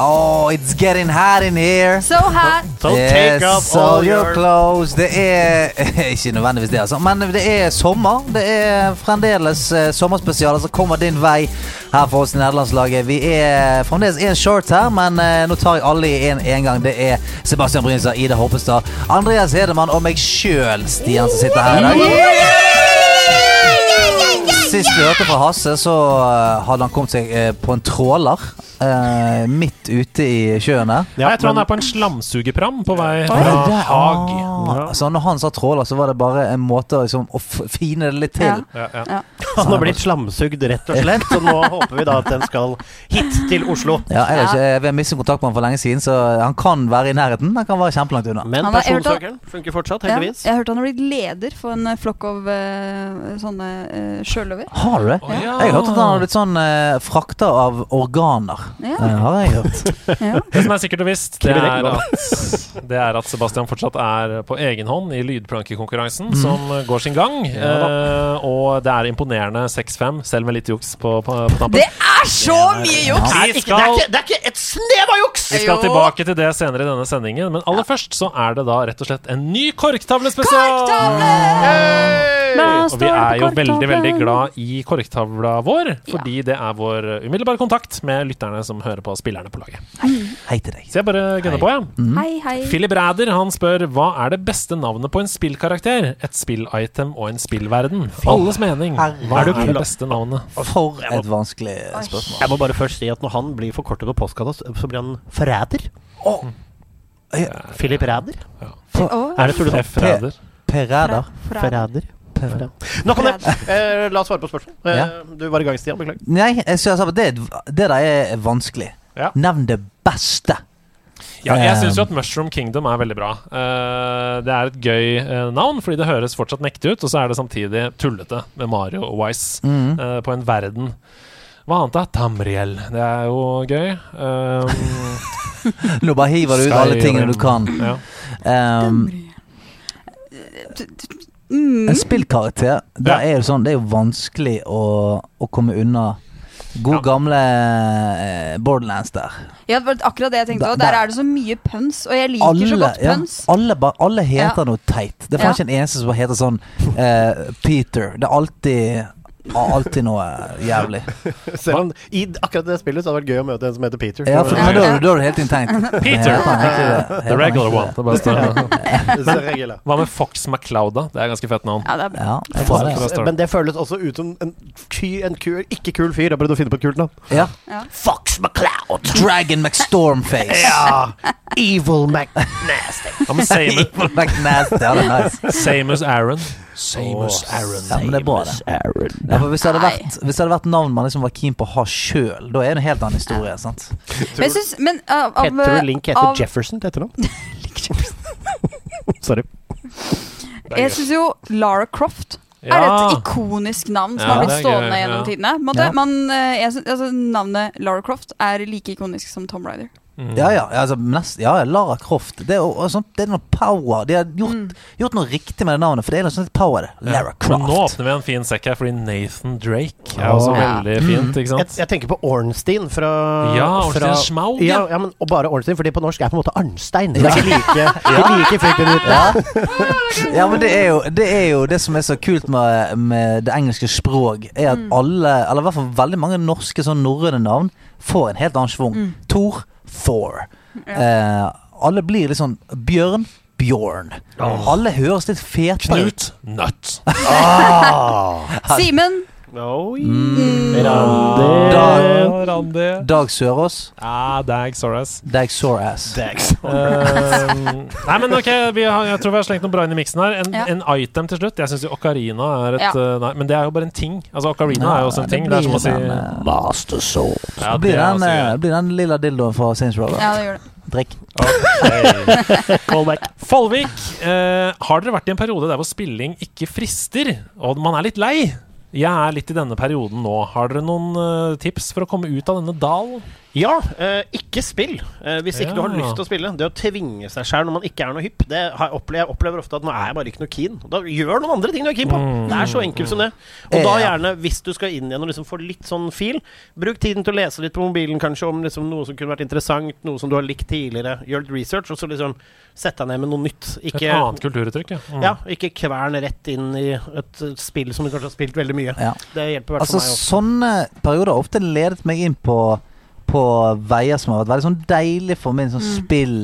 Oh, it's getting hot in here. So hot! So take off all your clothes. Det er ikke nødvendigvis det, altså. Men det er sommer. Det er fremdeles eh, sommerspesialer som kommer din vei her for oss i nederlandslaget. Vi er fremdeles én short her, men eh, nå tar jeg alle i en, en gang. Det er Sebastian Brynstad, Ida Hoppestad, Andreas Hedemann og meg sjøl, Stian, som sitter her i dag. Sist vi hørte fra Hasse, så eh, hadde han kommet seg eh, på en tråler eh, midt ute i sjøen der. Ja, jeg tror han er på en slamsugepram på vei fra ja, Haag. Ah, Så når han sa tråler, så var det bare en måte liksom, å fine det litt til. Ja, ja. Han har blitt slamsugd, rett og slett. Så nå håper vi da at den skal hit til Oslo. Ja, jeg, ikke, jeg har mistet kontakt med han for lenge siden, så han kan være i nærheten. Han kan være kjempelangt unna. Men jeg personsøkeren funker fortsatt, Ja, heldigvis. jeg hørte han har blitt leder for en flokk av sånne uh, sjøløver. Har du det? Ja. Jeg har hørt at han har blitt sånn eh, frakta av organer. Ja. Eh, har jeg hørt. Ja. Det som er sikkert og visst, det er, at, det er at Sebastian fortsatt er på egen hånd i lydplankekonkurransen, Mhm. som går sin gang. Eh, og det er imponerende 6-5, selv med litt juks på, på, på tappen. Det er så mye juks! Vi Er ikke, det, er ikke, det er ikke et snev av juks! vi skal tilbake til det senere i denne sendingen, men aller først så er det da rett og slett en ny korktavlespesial! Og vi er jo veldig, veldig glad i korktavla vår, fordi det er vår umiddelbare kontakt med lytterne som hører på spillerne på laget. Hei til deg. Så jeg bare gunner på, jeg. Ja. Hei, hei. Philip Ræder han spør hva er det beste navnet på en spillkarakter, et spillitem og en spillverden. Alles mening. Hva Er det beste navnet? For et vanskelig spørsmål. Jeg må bare først si at når han blir forkortet på postkassa, så blir han forræder. Philip Ræder? Ja. Er det tror du? F. Ræder. Per Ræder. fra- Forræder. det. Nok om det. Eh, la oss svare på spørsmål. Eh, Ja. Du var i gang, Stian. Beklager. Nei, jeg synes at det, det der er vanskelig. Ja. Nevn det beste. Ja, jeg Um, syns jo at Mushroom Kingdom er veldig bra. Eh, det er et gøy eh, navn, fordi det høres fortsatt mektig ut, og så er det samtidig tullete med Mario og Wise Mm. eh, på en verden. Hva annet da? Tamriel. Det er jo gøy. Um, Nå bare hiver du ut alle tingene du kan. ja. Um, Mm. en spillkarakter, der Ja. er jo sånn, det er jo vanskelig å, å komme unna god Ja. gamle eh, Borderlands der. Ja, det var akkurat det jeg tenkte òg. Der der- er det så mye pøns, og jeg liker så godt ja, pøns. alle, alle heter Ja. noe teit. Det er faen Ja. ikke en eneste som heter sånn eh, Peter. Det er alltid Alltid noe jævlig. Selv om i akkurat det spillet så hadde det vært gøy å møte en som heter Peter. Ja, for, da, da er du helt intent. Peter. The regular one. Det regular. Hva med Fox McClouda? Det er ganske fett navn. Ja, det er bra. Ja, det er bra? Men det føles også ut som en, en kul, ikke kul fyr. Jeg prøvde å finne på et kult navn. Ja. Fox McCloud! Dragon McStormface. Ja! Evil McNasty. Hva med Samus, McNasty. Ja, det er nice. Samus Aaron? Samus Aron. Ja, men det er bra, det. Aaron. Ja, for hvis, det hadde vært, hvis det hadde vært navn man liksom var keen på å ha sjøl, da er det en helt annen historie. sant? Men jeg syns Men uh, av, Heter du Link heter av- Jefferson til etternavn? Sorry. Jeg syns jo Lara Croft er et ikonisk navn som Ja, har blitt stående gøy, gjennom ja. tidene. Måte. Ja. Man, eh, altså, navnet Lara Croft er like ikonisk som Tom Ryder. Mm. Ja, ja, altså, nest, ja, ja, Lara Croft. Det er, og sånt, det er noe power. De har gjort, gjort noe riktig med det navnet, for det er noe sånt power. det. Lara Men nå åpner vi en fin sekk her, fordi Nathan Drake er også oh. veldig fint, ikke sant? jeg tenker på Ornstein fra Ja, Ornstein fra- Schmaug, Ja, ja. ja, men, og bare Ornstein, fordi på norsk er på en måte Arnstein. Det er ikke like, like fint ut. Ja, men det er, jo, det er jo det som er så kult med, med det engelske språk, er at alle, eller i hvert fall veldig mange norske sånn norrøne navn, får en helt annen schwung. Thor, Ja. Eh, alle blir litt sånn Bjørn, Bjorn. Alle høres litt fete ut. Knut Nøtt. Ah. Simen Oi. Mm. Randi. Dag, Randi. Dag Sørås. Ja, Dag Soras. Dag Sorass. Dags. Eh, nei, men ok, vi har, jeg tror vi har slengt noe bra inn i miksen her. En, Ja. en item til slutt. Jeg syns jo Ocarina er et Ja. eh, Nei, men det er jo bare en ting. Altså Ocarina er jo også en ting. Det er som å si blir eh, Master Soul. ja, blir, det er den, også eh, blir den lilla dildoen fra Saints Row. Ja, det gjør det. Drikk. Okay. Callback. Follvik, eh, har dere vært i en periode der hvor spilling ikke frister, og man er litt lei? Jeg er litt i denne perioden nå. Har dere noen eh, tips for å komme ut av denne dalen? Ja, eh, ikke spill. Eh, hvis ikke du har lyst til å spille. Det å tvinge seg sjøl når man ikke er noe hypp, det har jeg opplever, jeg opplever ofte at nå er jeg bare ikke noe keen. Da gjør noen andre ting du er keen på. Mm. Det er så enkelt som det. Og da gjerne, hvis du skal inn igjen og liksom få litt sånn fil, bruk tiden til å lese litt på mobilen kanskje om liksom noe som kunne vært interessant, noe som du har likt tidligere. Gjør litt research, og så liksom sette deg ned med noe nytt. Et annet kulturuttrykk, ja. Mm. ja, ikke kvern rett inn i et spill som du kanskje har spilt veldig mye. Ja. Det hjelper i hvert Altså, meg også. sånne perioder har ofte ledet meg inn på, på veier som har vært veldig sånn deilig for min sånn Mm. spill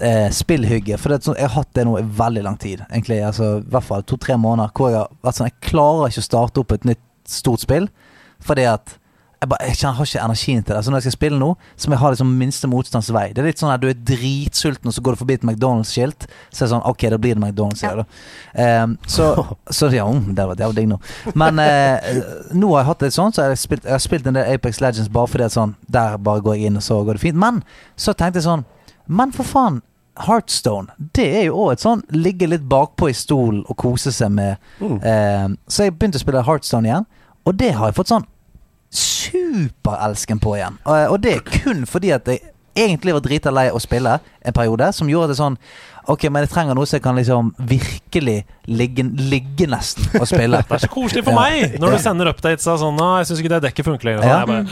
eh, spillhygge. For det sånn, jeg har hatt det nå i veldig lang tid. Egentlig altså, I hvert fall to-tre måneder. Hvor jeg har vært sånn Jeg klarer ikke å starte opp et nytt stort spill fordi at jeg, bare, jeg kjenner, har ikke energien til det. Så når jeg skal spille nå, så må jeg ha liksom minste motstands vei. Det er litt sånn at du er dritsulten, og så går du forbi et McDonald's-skilt. Så er det sånn OK, da blir det McDonald's. Ja. Ehm, så, så ja, mm, det var, det var digg nå. Men uh, nå har jeg hatt det sånn, så jeg har spilt, jeg har spilt en del Apex Legends bare fordi at sånn Der bare går jeg inn, og så går det fint. Men så tenkte jeg sånn Men for faen. Heartstone, det er jo òg et sånn ligge litt bakpå i stolen og kose seg med. Mm. Eh, så jeg begynte å spille Heartstone igjen, og det har jeg fått sånn superelsken på igjen. Og, og det er kun fordi at jeg egentlig var drita lei å spille en periode, som gjorde det sånn Ok, men jeg trenger noe som jeg kan liksom virkelig ligge, ligge nesten og spille. Det er så koselig for Ja. meg når du sender updates av sånn 'Jeg syns ikke det dekket funker lenger'. Ja. Bare,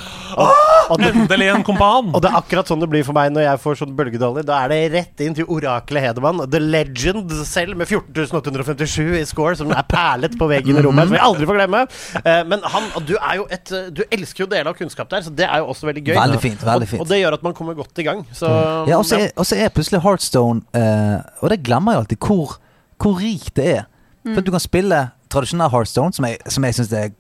Og Endelig en kompan! Og det er akkurat sånn det blir for meg når jeg får sånn bølgedårlig. Da er det rett inn til oraklet Hedemann, the legend selv, med 14.857 i score, som er perlet på veggen i rommet, som vi aldri får glemme. Eh, Men han, du er jo et eh, Du elsker jo deler av kunnskap der, så det er jo også veldig gøy. Veldig fint, veldig fint. Og, og det gjør at man kommer godt i gang. Så Ja, og så er, er plutselig Heartstone eh, Og det glemmer jeg alltid hvor, hvor rikt det er. For at du kan spille tradisjonell Heartstone, som jeg, som jeg syns er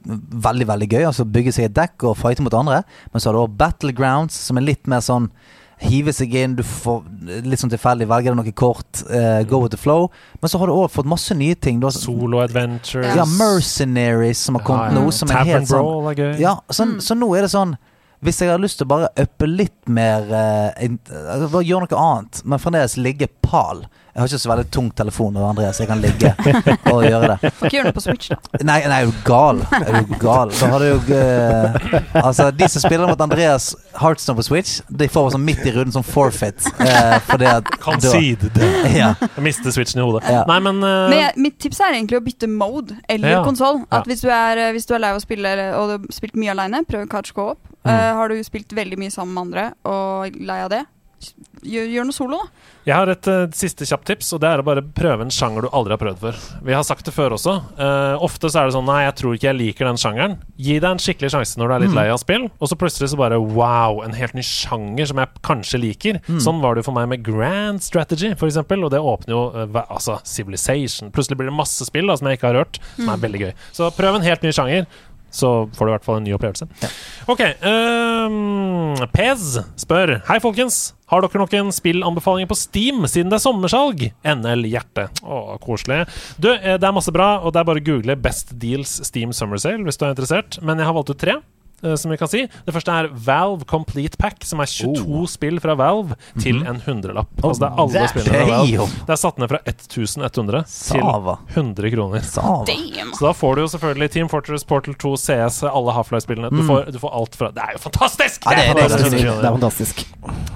veldig veldig gøy. Altså Bygge seg et dekk og fighte mot andre. Men så har du også Battlegrounds, som er litt mer sånn Hive seg inn, du får litt sånn tilfeldig velger deg noe kort. Uh, go with the flow. Men så har du òg fått masse nye ting. Har, Solo Adventures. ja, Mercenaries, som har kommet nå. Som er Tavern helt sånn Brawl er gøy. ja, så, så nå er det sånn Hvis jeg har lyst til å bare uppe litt mer eh, altså, gjøre noe annet, men fremdeles ligge pal. Jeg har ikke så veldig tung telefon, og Andreas, jeg kan ligge og gjøre det. Får ikke gjøre noe på Switch, da. Nei, nei, er du gal? Er du gal? Da har du jo uh, Altså, de som spiller mot Andreas Heartstone på Switch, de får sånn midt i runden som forfeit. Kan fordi at da- Concede. Ja. Jeg mister switchen i hodet. Ja. Nei, men, uh, Men jeg, mitt tips er egentlig å bytte mode eller Ja. konsoll. Ja. Hvis du, er, eh, hvis du er lei av å spille og du har spilt mye aleine, prøv couch co-op. Mm. Uh, har du spilt veldig mye sammen med andre og lei av det, gjør, gjør noe solo, da. Jeg har et uh, siste kjapt tips, og det er å bare prøve en sjanger du aldri har prøvd før. Vi har sagt det før også. Uh, ofte så er det sånn Nei, jeg tror ikke jeg liker den sjangeren. Gi deg en skikkelig sjanse når du er litt lei av spill, og så plutselig så bare wow, en helt ny sjanger som jeg kanskje liker. Sånn var det jo for meg med Grand Strategy, for eksempel, og det åpner jo uh, altså Civilization. Plutselig blir det masse spill da, som jeg ikke har hørt, som er veldig gøy. Så prøv en helt ny sjanger. Så får du i hvert fall en ny opplevelse. Ok. Um, Pez spør Hei, folkens. Har dere noen spillanbefalinger på Steam siden det er sommersalg? NL Hjerte. Å, koselig. Du, eh, det er masse bra, og det er bare å google Best Deals Steam Summer Sale hvis du er interessert. Men jeg har valgt ut tre. Eh, Som vi kan si Det første er Valve Complete Pack, som er 22 spill fra Valve til en hundrelapp. Altså det er alle det er spillene fra Valve. Det er satt ned fra 1100 til 100 kroner. Sava. Så da får du jo selvfølgelig Team Fortress, Portal 2, CS, alle Half-Life-spillene. Du, får- du får alt fra Det er jo fantastisk! Ja, det er- det er fantastisk. Det er fantastisk.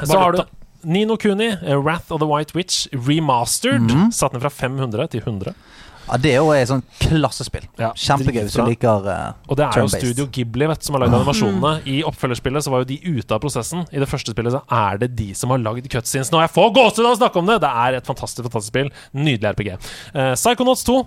Så har du Nino Kuni, eh, Wrath of the White Witch, remastered. Satt ned fra 500 til 100. Ja, det er jo et sånt klassespill. Ja, Kjempegøy hvis du liker uh, Og det er jo Studio Ghibli vet, som har lagd animasjonene. I oppfølgerspillet så var jo de ute av prosessen. I det første spillet så er det de som har lagd cutscenes. Nå jeg får gåsehud av å snakke om det! Det er et fantastisk fantastisk spill. Nydelig RPG. Uh, Psychonauts 2.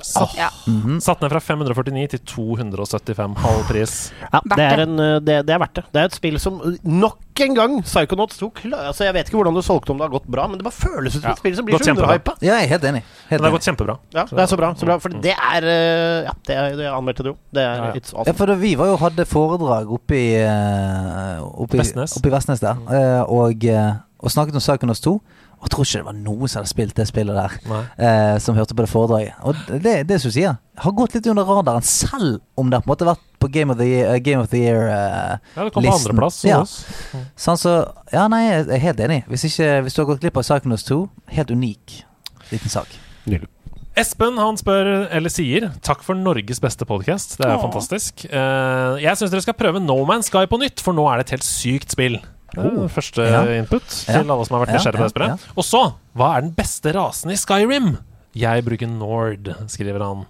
Satt, Ja. Mhm. satt ned fra 549 til 275 halv pris. Ja, det, er en, uh, det, det er verdt det. Det er et spill som uh, nok en gang Psychonauts tok altså, Jeg vet ikke hvordan du solgte om det har gått bra, men det bare føles ut som Ja, et spill som blir gått så underhypa. Ja, jeg er helt enig. Helt det har gått kjempebra. Ja, det er så bra. Så bra for det er uh, Ja, det, er, det anmeldte du. Det er Ja, ja. It's Ja, for vi var jo hadde foredrag oppe i, eh, oppe i Vestnes. Oppe i Vestnes der, eh, og, eh, og snakket om Psychonauts 2. Og jeg tror ikke det var noen som hadde spilt det spillet der, eh, som hørte på det foredraget. Og det, det som du sier, har gått litt under radaren, selv om det har på en måte vært på Game of the Year, Game of the Year uh, Ja, det kom på andreplass hos Ja. oss. Sånn så Ja, nei, jeg er helt enig. Hvis, ikke, hvis du har gått glipp av Psychonauts 2, helt unik liten sak. Espen han spør, eller sier, takk for Norges beste podkast. Det er Åh. fantastisk. Uh, jeg syns dere skal prøve No Man's Sky på nytt, for nå er det et helt sykt spill. Oh. Første Ja. input til alle som har vært nysgjerrige på det spillet. Og så, hva er den beste rasen i Skyrim? Jeg bruker Nord, skriver han.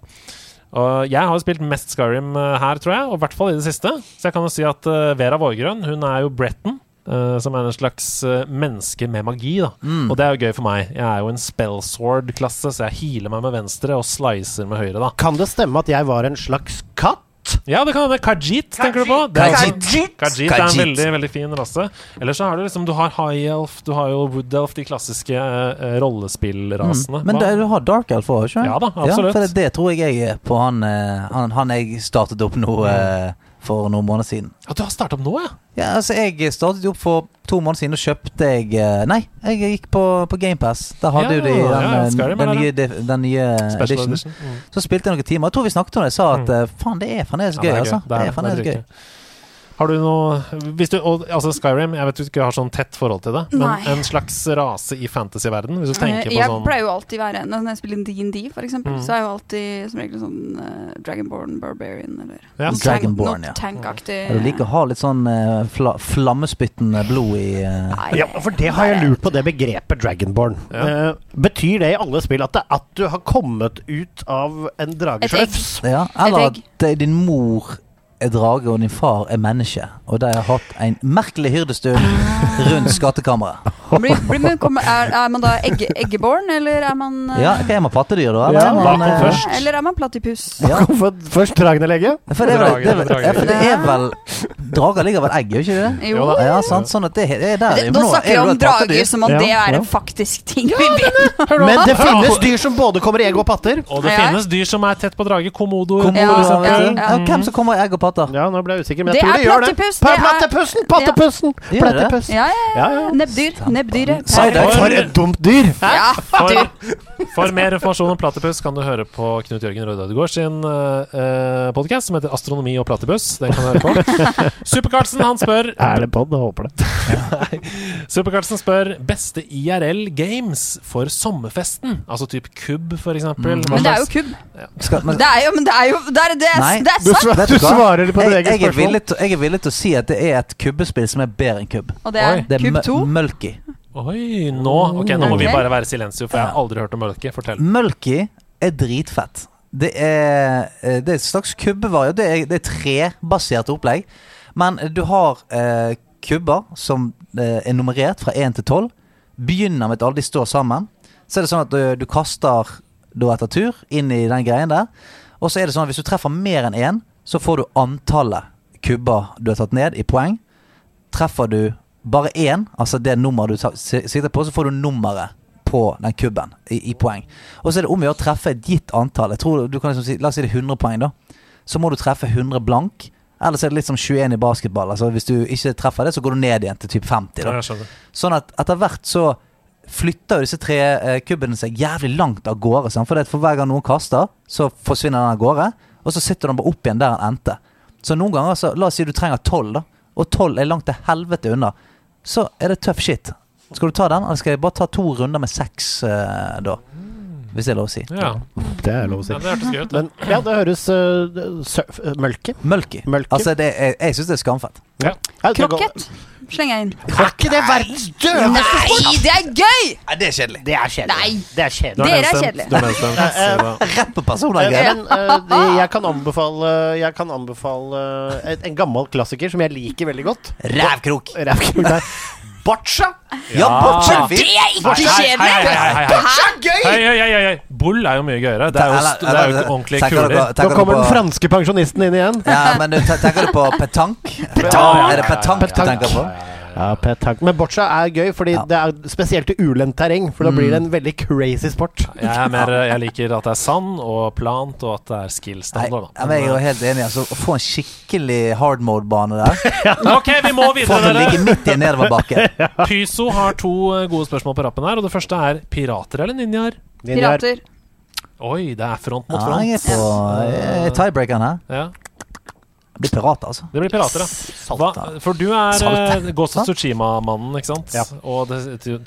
Og jeg har jo spilt mest Skyrim eh, her, tror jeg, og i hvert fall i det siste. Så jeg kan jo si at eh, Vera Vårgrønn, hun er jo Bretton. Uh, som er en slags uh, menneske med magi, da. Mm. Og det er jo gøy for meg. Jeg er jo en spellsword-klasse, så jeg healer meg med venstre og slicer med høyre, da. Kan det stemme at jeg var en slags katt? Ja, det kan hende. Kajit, tenker du på? Det er, Khajiit. Khajiit er en veldig veldig fin rase. Eller så har du liksom Du har High Elf, du har jo Wood Elf, de klassiske uh, rollespillrasene. Mm. Men det, du har Dark Elf òg, ikke sant? Ja da, absolutt. for det, det tror jeg jeg er på han, eh, han, han jeg startet opp nå eh, for noen måneder siden. ja, du har starta opp nå, ja? Ja, altså Jeg startet opp for to måneder siden, og kjøpte jeg eh, Nei, jeg gikk på, på GamePass. Der hadde Ja, jo de den, ja, ja, eh, er den, nye, den nye edition. edition. Mm. Så spilte jeg noen timer. Jeg tror vi snakket om det. Jeg sa at Mm. eh, faen, det er fremdeles Ja, gøy. det er altså er, Det er det fremdeles gøy. Har du noe hvis du, og, Altså Skyrim, jeg vet du ikke har sånn tett forhold til det, men Nei. en slags rase i fantasyverden? Hvis du tenker på jeg sånn pleier jo alltid være Når jeg spiller D&D, for eksempel, Mm. så er jeg jo alltid som regel sånn uh, Dragonborn Barbarian eller Ja. Dragonborn, ja. tankaktig. Du liker å ha litt sånn uh, fla, flammespyttende blod i uh... Nei, Ja, for det har jeg lurt på, det begrepet Dragonborn. Ja. Eh, betyr det i alle spill at, det, at du har kommet ut av en dragesløfs? Ja, eller egg. at eh, din mor er drage og din far er menneske, og de har hatt en merkelig hyrdestund rundt skattkammeret. Blir, blir man, kommer, er, er man da egge, eggeborn, eller er man uh, Ja, er man pattedyr, da? Ja, er man, eh, først? Eller er man platypus? Ja. Først dragenelegget? For det er vel, det er vel, ja, det er vel Drager ligger vel egg, gjør ikke det? Jo. Ja, sant, sånn at det, det er der Det, da er snakker vi om drager som om Ja, det er en faktisk ting vi vet. Men det finnes dyr som både kommer i egg og patter. Og det finnes dyr som er tett på drage. Komodo. Komodo, Ja, liksom, ja, ja. Hvem som kommer i egg og patter? Ja, nå ble jeg usikker, men Det jeg tror er det gjør det. Plattepussen! Pattepussen! Ja, ja. Ja, ja. Nebbdyr. Nebbdyret. Sa jeg det? For et dumt dyr! Ja, For, dyr. for mer informasjon om platypus kan du høre på Knut Jørgen Røde Ødegaard sin uh, podkast som heter 'Astronomi og platypus'. Den kan du høre på. Super-Carlsen han spør Er det pod? Jeg håper det. Super-Carlsen spør beste IRL games for sommerfesten. Altså type kubb, for eksempel. Mm. Men det er jo kubb. Ja. men, Det er jo, men det er jo Det er, det er, Nei. det er sant! du du svarer på ditt jeg, eget spørsmål. jeg er villig til å si at det er et kubbespill som er bedre enn kubb. Og det er. Det er kubb Mu- 2. Mulky. Oi, nå Ok, nå må vi bare være silensio, for jeg har aldri hørt om Mølke. Fortell. Mølki er dritfett. Det er, eh, det er et slags kubbevariant. Det er, det er trebasert opplegg. Men du har eh, kubber som eh, er nummerert fra 1 til 12. Begynner med at alle de står sammen. Så er det sånn at du, du kaster da etter tur inn i den greien der. Og så er det sånn at hvis du treffer mer enn én, så får du antallet kubber du har tatt ned, i poeng. Treffer du bare én, altså det nummeret du sitter sikter på, så får du nummeret på den kubben i, i poeng. Og så er det om å gjøre å treffe et gitt antall. Jeg tror du kan liksom si, La oss si det er 100 poeng, da. Så må du treffe 100 blank. Ellers er det litt som 21 i basketball. Altså Hvis du ikke treffer det, så går du ned igjen til typ 50. Da. Sånn at etter hvert så flytter jo disse tre eh, kubbene seg jævlig langt av gårde. Sant? For, for hver gang noen kaster, så forsvinner den av gårde. Og så sitter den bare opp igjen der den endte. Så noen ganger, så, la oss si du trenger tolv, da. Og tolv er langt til helvete unna. Så er det tøff shit. Skal du ta den, eller skal jeg bare ta to runder med seks eh, da? Hvis det er lov å si. Ja, Det er lov å si. ja det hørtes gøy ut. Men ja, det høres uh, surf, uh, Mølke. Mølke. mølke. Altså, det er, jeg syns det er skamfett. Ja. Ja, Krokket slenger jeg inn. Krokket Er verdens døveste sport? Nei, det er gøy! Nei, det er kjedelig. Det er kjedelig. Nei. Det er kjedelig. Dere er kjedelige. Rappepersoner er. Eh, eh, jeg kan anbefale Jeg kan anbefale eh, en, gammel klassiker som jeg liker veldig godt. Rævkrok. Rævkrok der. Boccia! Ja, boccia er Det er ikke kjedelig! Boccia er gøy! Hei, hei, hei, hei. Bull er jo mye gøyere. Det er jo, det er jo ordentlige kuler. Nå kommer den franske pensjonisten inn igjen. Ja, men du, tenker du på petanque? Petank. Er det petank du tenker på? Ja, petank. Men boccia er gøy, fordi Ja. det er spesielt i ulendt terreng. For da blir det en veldig crazy sport. Jeg, er mer, jeg liker at det er sand og plant, og at det er skill-standard. ja, jeg er jo helt enig. Altså, å få en skikkelig hard mode-bane der ja. Ok, vi må Få videre, dere. ligge midt i en nedoverbakke. Pyso har to eh, gode spørsmål på rappen her, og det første er pirater eller ninjaer? Pirater. Oi, det er front mot Ja, jeg er front. på jeg er tiebreakeren her. Ja, Det blir pirater, altså. det blir pirater, ja. Hva, for du er Salta. uh, Ghost of? Tsushima-mannen, ikke sant? Ja. Og det,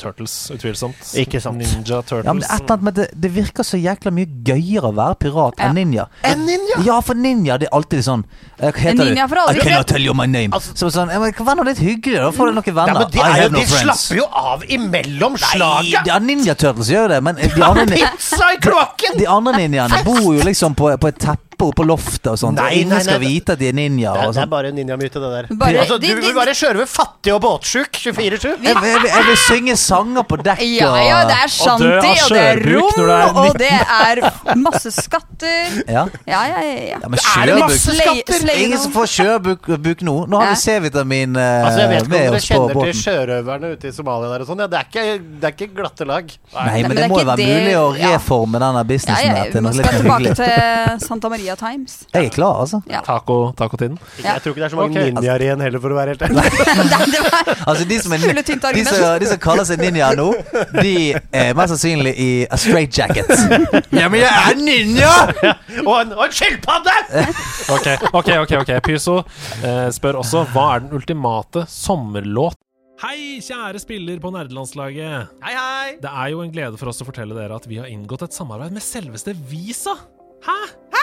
Turtles, utvilsomt. Ikke sant. Ninja Turtles. Ja, men det, et eller annet med det, det virker så jækla mye gøyere å være pirat Ja. enn ninja. En ninja! Ja, for ninja det er alltid sånn eh, Hva heter ninja for aldri I cannot tell you my name. Altså- så sånn, ja, men Vær nå litt hyggelig, da får du noen Ja, venner. men de, I er jo, have no de friends. slapper jo av imellom slaget! Ja, Ninja Turtles gjør det, men de andre, Pizza i kloakken! de andre ninjaene bor jo liksom på, på et teppe oppe på loftet og sånt. Nei, ingen nei, skal nei, vite at de er ninja. Det er, Og det er bare ninjamyte, det der. Bare- altså, du de- vil bare kjøre ved fattig og båtsjuk 24-7. Jeg, jeg, jeg, jeg vil synge sanger på dekk Ja, ja, det er Og shanty, og det er er rom, og det er masse skatter. ja. Ja, ja, ja. ja. ja, men Er det masse sjøbuk skatter? Ingen som får sjøbuk nå. Nå har vi C-vitamin eh, Altså, jeg vet ikke om dere kjenner til sjørøverne ute i Somalia der og sånn. Ja, det, er ikke, det er ikke glatte lag. Nei, men men det er må jo være det- mulig å ja. reforme denne businessen ja, ja, til noe litt skal tilbake hyggelig. til Santa Maria Times. Jeg er klar, altså. Ja. Taco, tacotiden. Ja. Jeg tror ikke det er så mange okay. ninjaer igjen heller, for å være helt ærlig. Altså De som, er, de som, de som kaller seg ninja nå, de er mest sannsynlig i a straight jacket. Ja, men jeg er ninja! Og en, og en skilpadde! Ok, ok, ok, ok Pyso eh, spør også hva er den ultimate sommerlåt. Hei, kjære spiller på nerdelandslaget. Hei, hei! Det er jo en glede for oss å fortelle dere at vi har inngått et samarbeid med selveste Visa. Hæ? Hæ?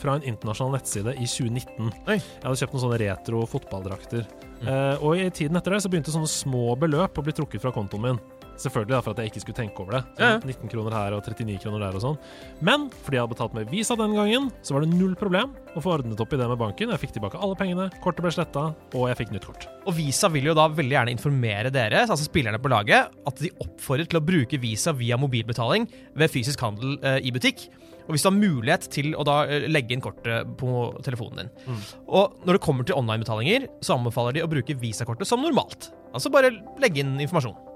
fra en internasjonal nettside i 2019. Oi. Jeg hadde kjøpt noen sånne retro fotballdrakter. Eh, og i tiden etter det så begynte sånne små beløp å bli trukket fra kontoen min. Selvfølgelig da, for at jeg ikke skulle tenke over det. Ja, ja. 19 kroner her og 39 kroner der og sånn. Men fordi jeg hadde betalt med Visa den gangen, så var det null problem å få ordnet opp i det med banken. Jeg fikk tilbake alle pengene, kortet ble sletta, og jeg fikk nytt kort. Og Visa vil jo da veldig gjerne informere dere, altså spillerne på laget, at de oppfordrer til å bruke Visa via mobilbetaling ved fysisk handel eh, i butikk. Og hvis du har mulighet til å da eh, legge inn kortet på telefonen din. Og når det kommer til online-betalinger, så anbefaler de å bruke Visa-kortet som normalt. Altså bare legge inn informasjon.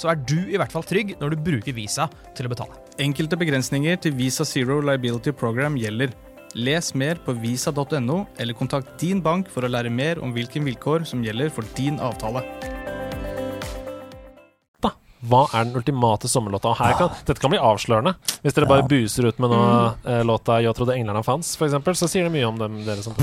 så er du i hvert fall trygg når du bruker Visa til å betale. Enkelte begrensninger til Visa Zero Liability Program gjelder. Les mer på visa.no, eller kontakt din bank for å lære mer om hvilke vilkår som gjelder for din avtale. Hva er den ultimate sommerlåta? Her kan, dette kan bli avslørende. Hvis dere bare buser ut med noe mm. låta 'Jeg trodde englerne fanns', for eksempel, så sier det mye om dem, dere som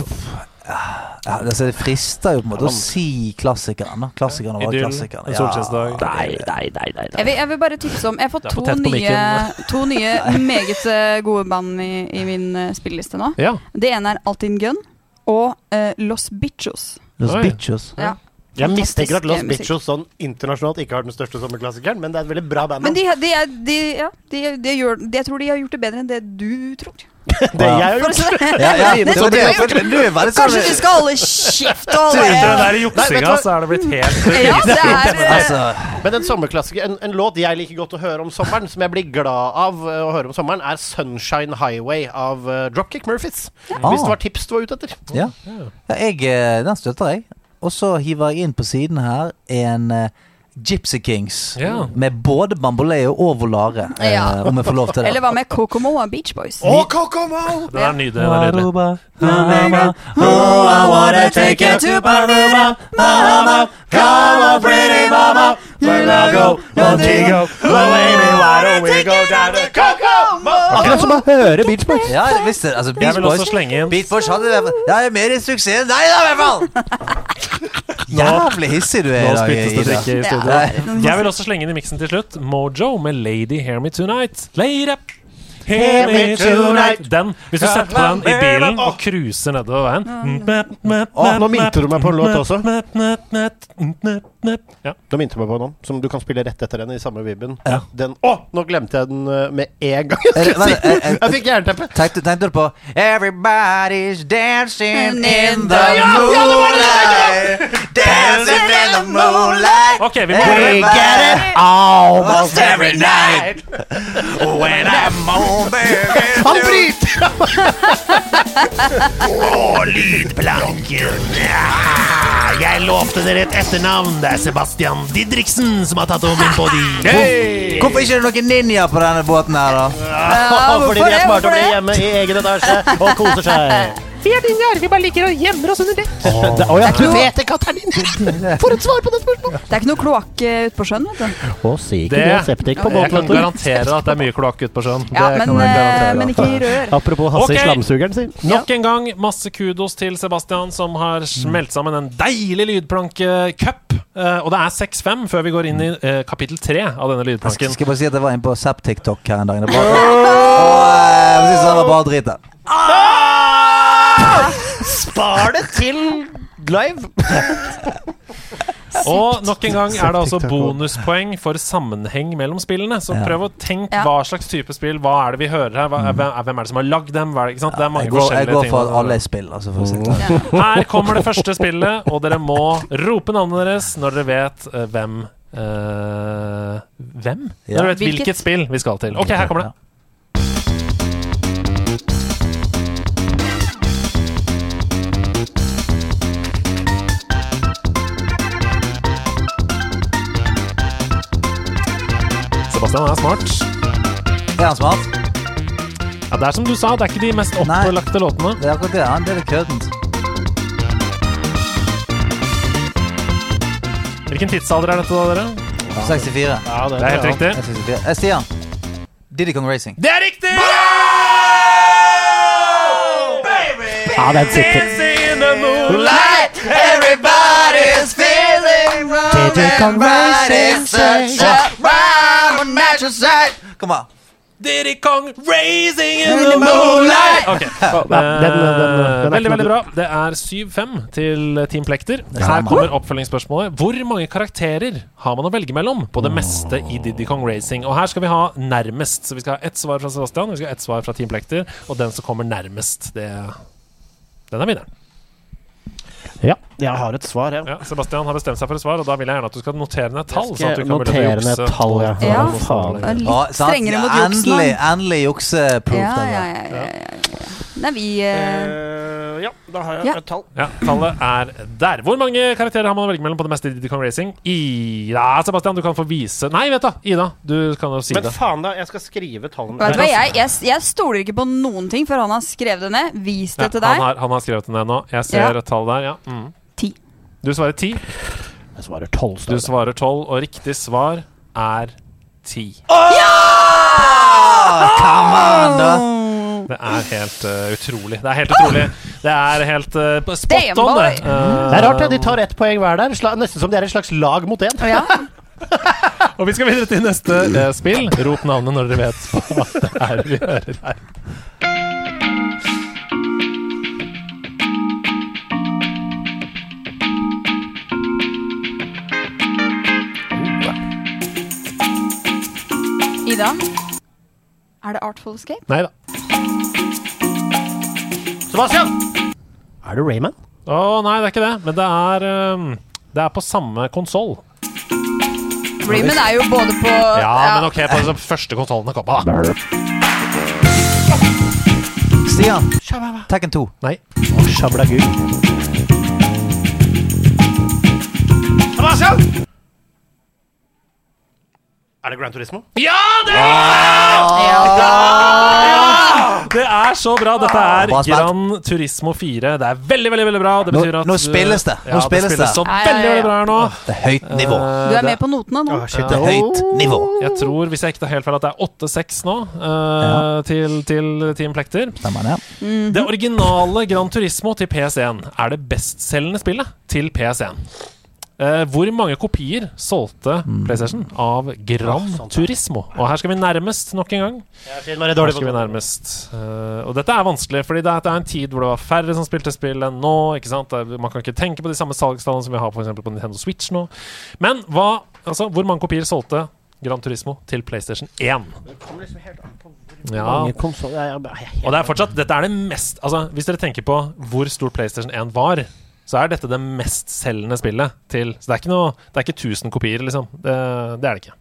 Ja, altså, det frister jo på en måte å si klassikeren. Klassikerne Klassikeren var Idyll, klassikeren. En solskinnsdag. Nei, nei, nei, nei, Jeg vil, jeg vil bare tipse om Jeg har fått to nye, to nye meget eh, gode band i, i min eh, spilleliste nå. Ja. Det ene er Altin Gun og uh, Los Bichos. Los Oi. Bichos. Ja. Jeg mistenker at Los Bichos sånn internasjonalt ikke har den største sommerklassikeren, men det er et veldig bra band. Men de, de, er- de, ja, de, de gjør, de, jeg tror de har gjort det bedre enn det du tror. det jeg har gjort Ja, ja, Det det det, det Kanskje vi skal holde kjeft og Etter den holde der juksinga, så er det blitt helt Ja, det er eh, Altså, Men en sommerklassiker, en, en låt jeg liker godt å høre om sommeren, som jeg blir glad av eh, å høre om sommeren, er 'Sunshine Highway' av eh, Dropkick Murphys. Hvis det var tips du var ute etter. ja. ja jeg, eh, den støtter jeg. Og så hiver jeg inn på siden her en eh, Gypsy Kings Ja. med både Bamboleo og Volare, eh, Ja. om jeg får lov til det. Eller hva med Kokomo og Beach Boys? Å, Kokomo! Det er nydelig. Den nydelig. Aruba, Aruba, oh, I wanna take you to Aruba, Mama, come on, pretty mama, where I go, Montego, Oh, baby, why don't we go down to Kokomo? Akkurat som å høre Beach Boys. Ja, jeg visste det. Altså, Jeg Beach vil Boys også slenge inn Beach Boys hadde det Ja, er mer i suksess enn deg, da, i hvert fall! Jævlig hissig du er i dag, spyttes det Ida. Jeg vil også slenge inn i miksen til slutt Mojo med 'Lady Hear Me Tonight'. Lady, hear me tonight Den, Hvis du setter på den i bilen og cruiser nedover veien nå minte du meg på en låt også. Ja. Nå minte du meg på noen som du kan spille rett etter den i samme vibben. Den Å, nå glemte jeg den eh, med en gang. Er det- vent, eh, eh, Jeg fikk jernteppe. Tenkte, tenkte du på Everybody's dancing in the moonlight. Dancing in the moonlight. Okay, vi We get it almost every night. When I'm over Han bryter! Jeg lovte dere et etternavn. Det er Sebastian Didriksen som har tatt over min body. Hvorfor ikke er det noen ninja på denne båten her da? Fordi de er smarte og blir hjemme i egen etasje og koser seg. Vi er. Vi bare liker å gjemmer oss under dekk. Oh. ja, du vet ikke at det er din! For et svar på det spørsmålet! Det er ikke noe kloakk eh, ute på sjøen, vet du. Å, si ikke Det- det. Septik på Jeg kan garantere at det er mye kloakk ute på sjøen. Ja, Det men, kan jeg eh, garantere. men ikke i rør. Apropos Hasse okay. Slamsugeren sin. Nok en gang masse kudos til Sebastian, som har smelt sammen en deilig lydplanke-cup. Eh, og det er 6-5 før vi går inn i uh, kapittel 3 av denne lydplanken. Jeg skal, bare si at jeg var inne på Zapp-TikTok her en dag det var, Og eh, jeg synes si det var bare drit der Spar det til live! Og nok en gang er det altså bonuspoeng for sammenheng mellom spillene. Så prøv å tenke hva slags type spill. Hva er det vi hører her? Hvem, hvem er det som har lagd dem? Hva er det, ikke sant? det er mange Jeg går, jeg går for alle spill altså, for å si det sånn. Her kommer det første spillet, og dere må rope navnet deres når dere vet eh, hvem eh, Hvem? Når dere vet Hvilket? hvilket spill vi skal til. Ok, her kommer det. Sebastian er smart. Er han smart? Ja, det er som du sa, det er ikke de mest opplagte låtene. Det er akkurat det. Han, det er litt køddent. Hvilken tidsalder er dette, da, dere? 64. Ja, Det er helt riktig. Jeg er 64. Eh, Stian. Diddy Kong Racing. Det er riktig! Ja, den sitter. Everybody's feeling wrong. Diddy Kong Racing, such a rhyme and natural Come on. Diddy Kong raising in the moonlight Okay. Ja, den- den- den- den er Veldig, veldig bra. Det er 7-5 til Team Plekter. Her kommer oppfølgingsspørsmålet. Hvor mange karakterer har man å velge mellom på det meste i Diddy Kong Racing? Og her skal vi ha nærmest. Så vi skal ha ett svar fra Sebastian, vi skal ha ett svar fra Team Plekter, og den som kommer nærmest, det Den er vinneren. Ja, jeg har et svar, jeg. Ja, Sebastian har bestemt seg for et svar, og da vil jeg gjerne at du skal notere ned tall. Sånn at du kan notere ned tall, ja. Ja. Faen? Litt strengere mot juksen. Endelig, jukseproof. Ja, ja, ja, ja, ja, ja. Nei, vi uh... Eh, ja, da har jeg Ja. et tall. Ja, tallet er der. Hvor mange karakterer har man å velge mellom på det meste i Diddy Kong Racing? Ida, Sebastian, du kan få vise Nei, vet du, Ida, du kan jo si Men det. faen, da. Jeg skal skrive tallene. Vet du hva, jeg, jeg, jeg stoler ikke på noen ting før han har skrevet det ned. Vis det Ja, til han, deg. har, han har skrevet det ned nå. Jeg ser Ja. et tall der, ja. Mm. Ti. Du svarer ti. Jeg svarer tolv. Du svarer tolv, og riktig svar er ti. Come on, da! Det er helt uh, utrolig. Det er helt utrolig. Det er helt uh, spot on, det. Eh, Det er rart, det. De tar ett poeng hver der. Sla nesten som de er et slags lag mot én. Ja. Og vi skal videre til neste uh, spill. Rop navnet når dere vet hva det er vi hører her. Ida? Er det Artful Escape? Nei da. Sebastian! Er det Rayman? Å nei, det er ikke det. Men det er um, Det er på samme konsoll. Rayman er jo både på Ja, men ok, på den første konsollen det kom på, da. Stian. Tekken 2. Nei. Shabla gud. Sebastian! Er det Grand Turismo? Ja, det er Det er så bra! Dette er Grand. Gran Turismo 4. Det er veldig, veldig veldig bra. Det betyr at nå spilles det. Nå Ja, spilles det. så Ja, ja, veldig, veldig bra her nå. Det er høyt nivå. Eh, Du er med på notene nå? Det er høyt nivå. Jeg tror, hvis jeg ikke tar helt feil, at det er 8-6 nå uh, til, til Team Plekter. Stemmer det? Det originale Gran Turismo til PS1 er det bestselgende spillet til PS1. Eh, hvor mange kopier solgte PlayStation av Gran Turismo? Og her skal vi nærmest nok en gang. Her skal vi nærmest. Eh, og dette er vanskelig, fordi det er, er en tid hvor det var færre som spilte spill enn nå. ikke sant? Man kan ikke tenke på de samme salgstallene som vi har for eksempel på Nintendo Switch nå. Men hva, altså, hvor mange kopier solgte Gran Turismo til PlayStation 1? Ja, Mange konsoler. Jeg- jeg- jeg- og det er fortsatt Dette er det mest Altså, hvis dere tenker på hvor stor PlayStation 1 var, så er dette det mestselgende spillet til Så det er ikke noe Det er ikke 1000 kopier, liksom. Det, det er det ikke.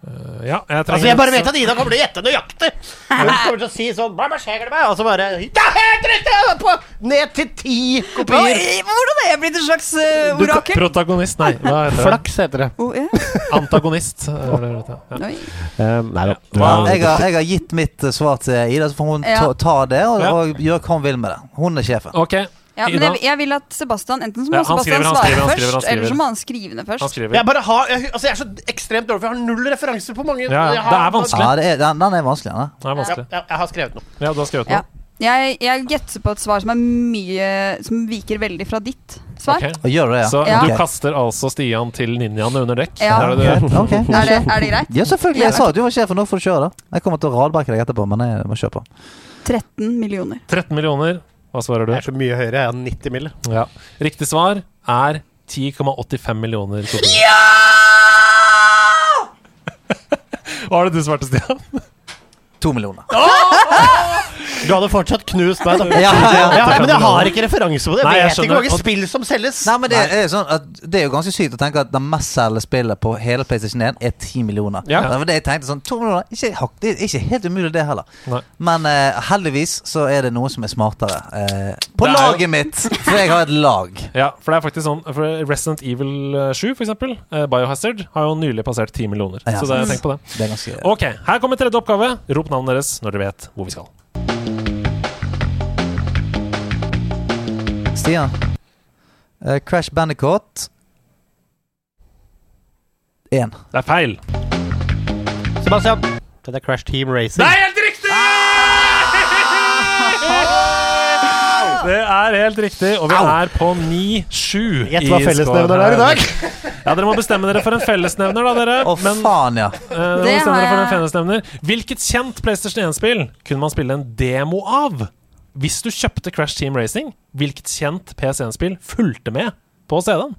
Eh, ja, jeg trenger Altså, jeg bare vet at Ida kommer til å gjette nøyaktig! Hun kommer til å si sånn Hva skjer det meg? Og så bare Det er helt riktig! På, ned til ti Hva, kopier. hvordan er jeg blitt en slags uh, Du- orakel? Protagonist, nei. Hva heter det? Flaks heter det. Oh, ja. Antagonist. er det det heter, Ja. Oi. Um, nei da. Ja, jeg, har, jeg har gitt mitt eh, svar til Ida, så får hun Ja. ta, ta det og, Ja. og gjøre hva hun vil med det. Hun er sjefen. Ok, Ja, men jeg, jeg vil at Sebastian Enten så må Ja, Sebastian skriver, svare skriver, først, skriver, eller så må han skrive det først. Han. Jeg bare har jeg, Altså, jeg er så ekstremt dårlig, for jeg har null referanser på mange. Ja, det er vanskelig. Ja, det er, den, den er vanskelig. Den. Er vanskelig. ja, jeg har skrevet noe. Ja, du har skrevet Ja. noe? Jeg, jeg gjetter på et svar som er mye Som viker veldig fra ditt svar. Okay. Gjør det, ja? Så Ja. du kaster altså Stian til ninjaene under dekk? Ja. Er det det? Ok, ok. Er, det, er det greit? Ja, selvfølgelig. Jeg sa at du var sjefen. Nå får du kjøre, da. Jeg kommer til å radbrekke deg etterpå, men jeg må kjøre på. 13 millioner. 13 millioner. Hva svarer du? Jeg er så mye høyere. Jeg har 90 mill. Ja. Riktig svar er 10,85 millioner Ja! Hva er det du svarte, Stian? To millioner. Du hadde fortsatt knust meg, da. Ja, ja. Ja, men jeg har ikke referanse på det. Nei, Jeg vet ikke hvor mange spill som selges. Nei, men det er, sånn at det er jo ganske sykt å tenke at det mestselgende spillet på hele PlayStation 1 er 10 millioner. Ja. Det var det jeg tenkte sånn, to millioner, ikke, Det er ikke helt umulig, det heller. Nei. Men uh, heldigvis så er det noen som er smartere. Uh, på er jo- laget mitt! For jeg har et lag. Ja, for det er faktisk sånn for Resident Evil eh, 7, for eksempel, eh, Biohazard, har jo nylig passert 10 millioner. Ja, så det, tenk på det. Det er ganske Ok, her kommer tredje oppgave. Rop navnet deres når dere vet hvor vi skal. Stian. Uh, Crash Bandicoot 1. Det er feil. Sebastian. Det er Crash Team Racing. Det er helt riktig! Det er helt riktig, og vi er på 9-7. Gjett hva i fellesnevner er i dag. Ja, Dere må bestemme dere for en fellesnevner, da, dere. Å, Men faen, ja. Uh, dere må bestemme dere for en fellesnevner. Hvilket kjent PlayStation 1-spill kunne man spille en demo av? Hvis du kjøpte Crash Team Racing, hvilket kjent PS1-spill fulgte med på CD-en?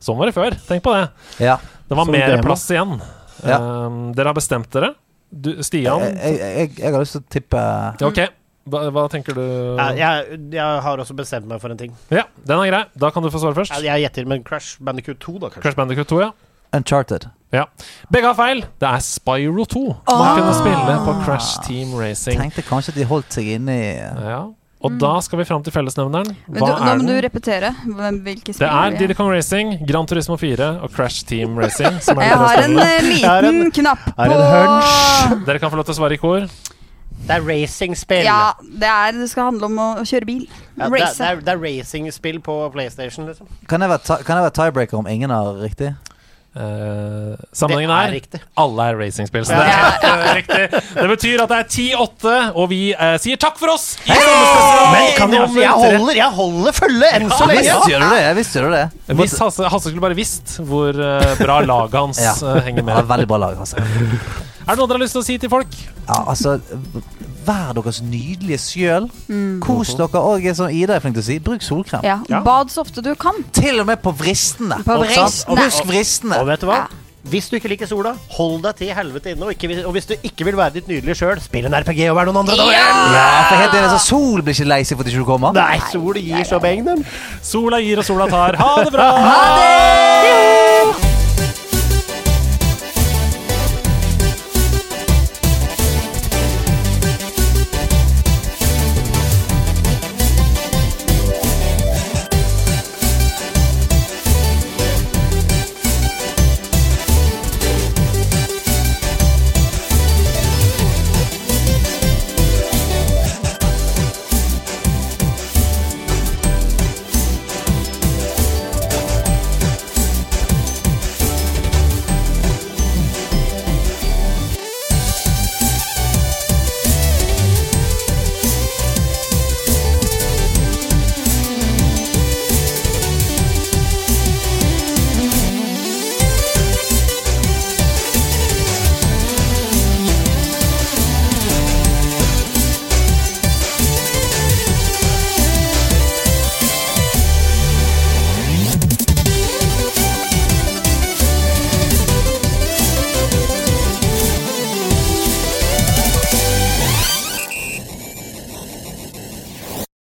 Sånn var det før. Tenk på det. ja. Det var mer demo. plass igjen. Ja. Um, dere har bestemt dere. Du, Stian Jeg, jeg, jeg, jeg har lyst til å tippe Ok, hva, hva tenker du? Jeg, jeg har også bestemt meg for en ting. Ja, den er grei. Da kan du få svare først. Jeg, gjetter med Crash Bandicoot 2, da, kanskje. Crash Bandicoot 2, ja. Uncharted. Ja. Begge har feil. Det er Spyro 2 man kunne spille på Crash Team Racing. Tenkte kanskje de holdt seg inne i Ja. Og da skal vi fram til fellesnevneren. Hva du, nå er må du repetere hvilke spill Det er Didi Diddy Kong Racing, Gran Turismo 4 og Crash Team Racing. Som er Jeg har en eh, en- liten knapp på. Dere kan få lov til å svare i kor. Det er racingspill. Ja, det, er, det skal handle om å, å kjøre bil. Ja, det, Race. det, er, det er racingspill på PlayStation, liksom. Kan jeg være, ti- kan jeg være tiebreaker om ingen har riktig? Eh, sammenhengen er er, alle er racingspill. Så det er eh, riktig. Det betyr at det er 10-8, og vi uh, sier takk for oss! I Men kan jeg, jeg, holder, jeg holder følge enn så lenge! Visst gjør du det. Visst gjør du det. Hvis Hasse, Hasse skulle bare visst hvor uh, bra laget hans Ja. henger med. Ja, veldig bra lag, altså. Er det noe dere har lyst til å si til folk? Ja, altså Vær deres nydelige sjøl. Kos dere. Og som Ida er flink til å si, bruk solkrem. Ja. Ja. Bad så ofte du kan. Til og med på vristene. På ikke vristene. Husk vristene. Og vet du hva? Ja. Hvis du ikke liker sola, hold deg til helvete inne. Og, ikke, og hvis du ikke vil være ditt nydelige sjøl, spill en RPG og vær noen andre. Ja! Ja, for helt enig, så Sol blir ikke lei seg for at ikke du kommer. Nei, sol gir så beng, den. Sola gir og sola tar. Ha det bra! Ha det!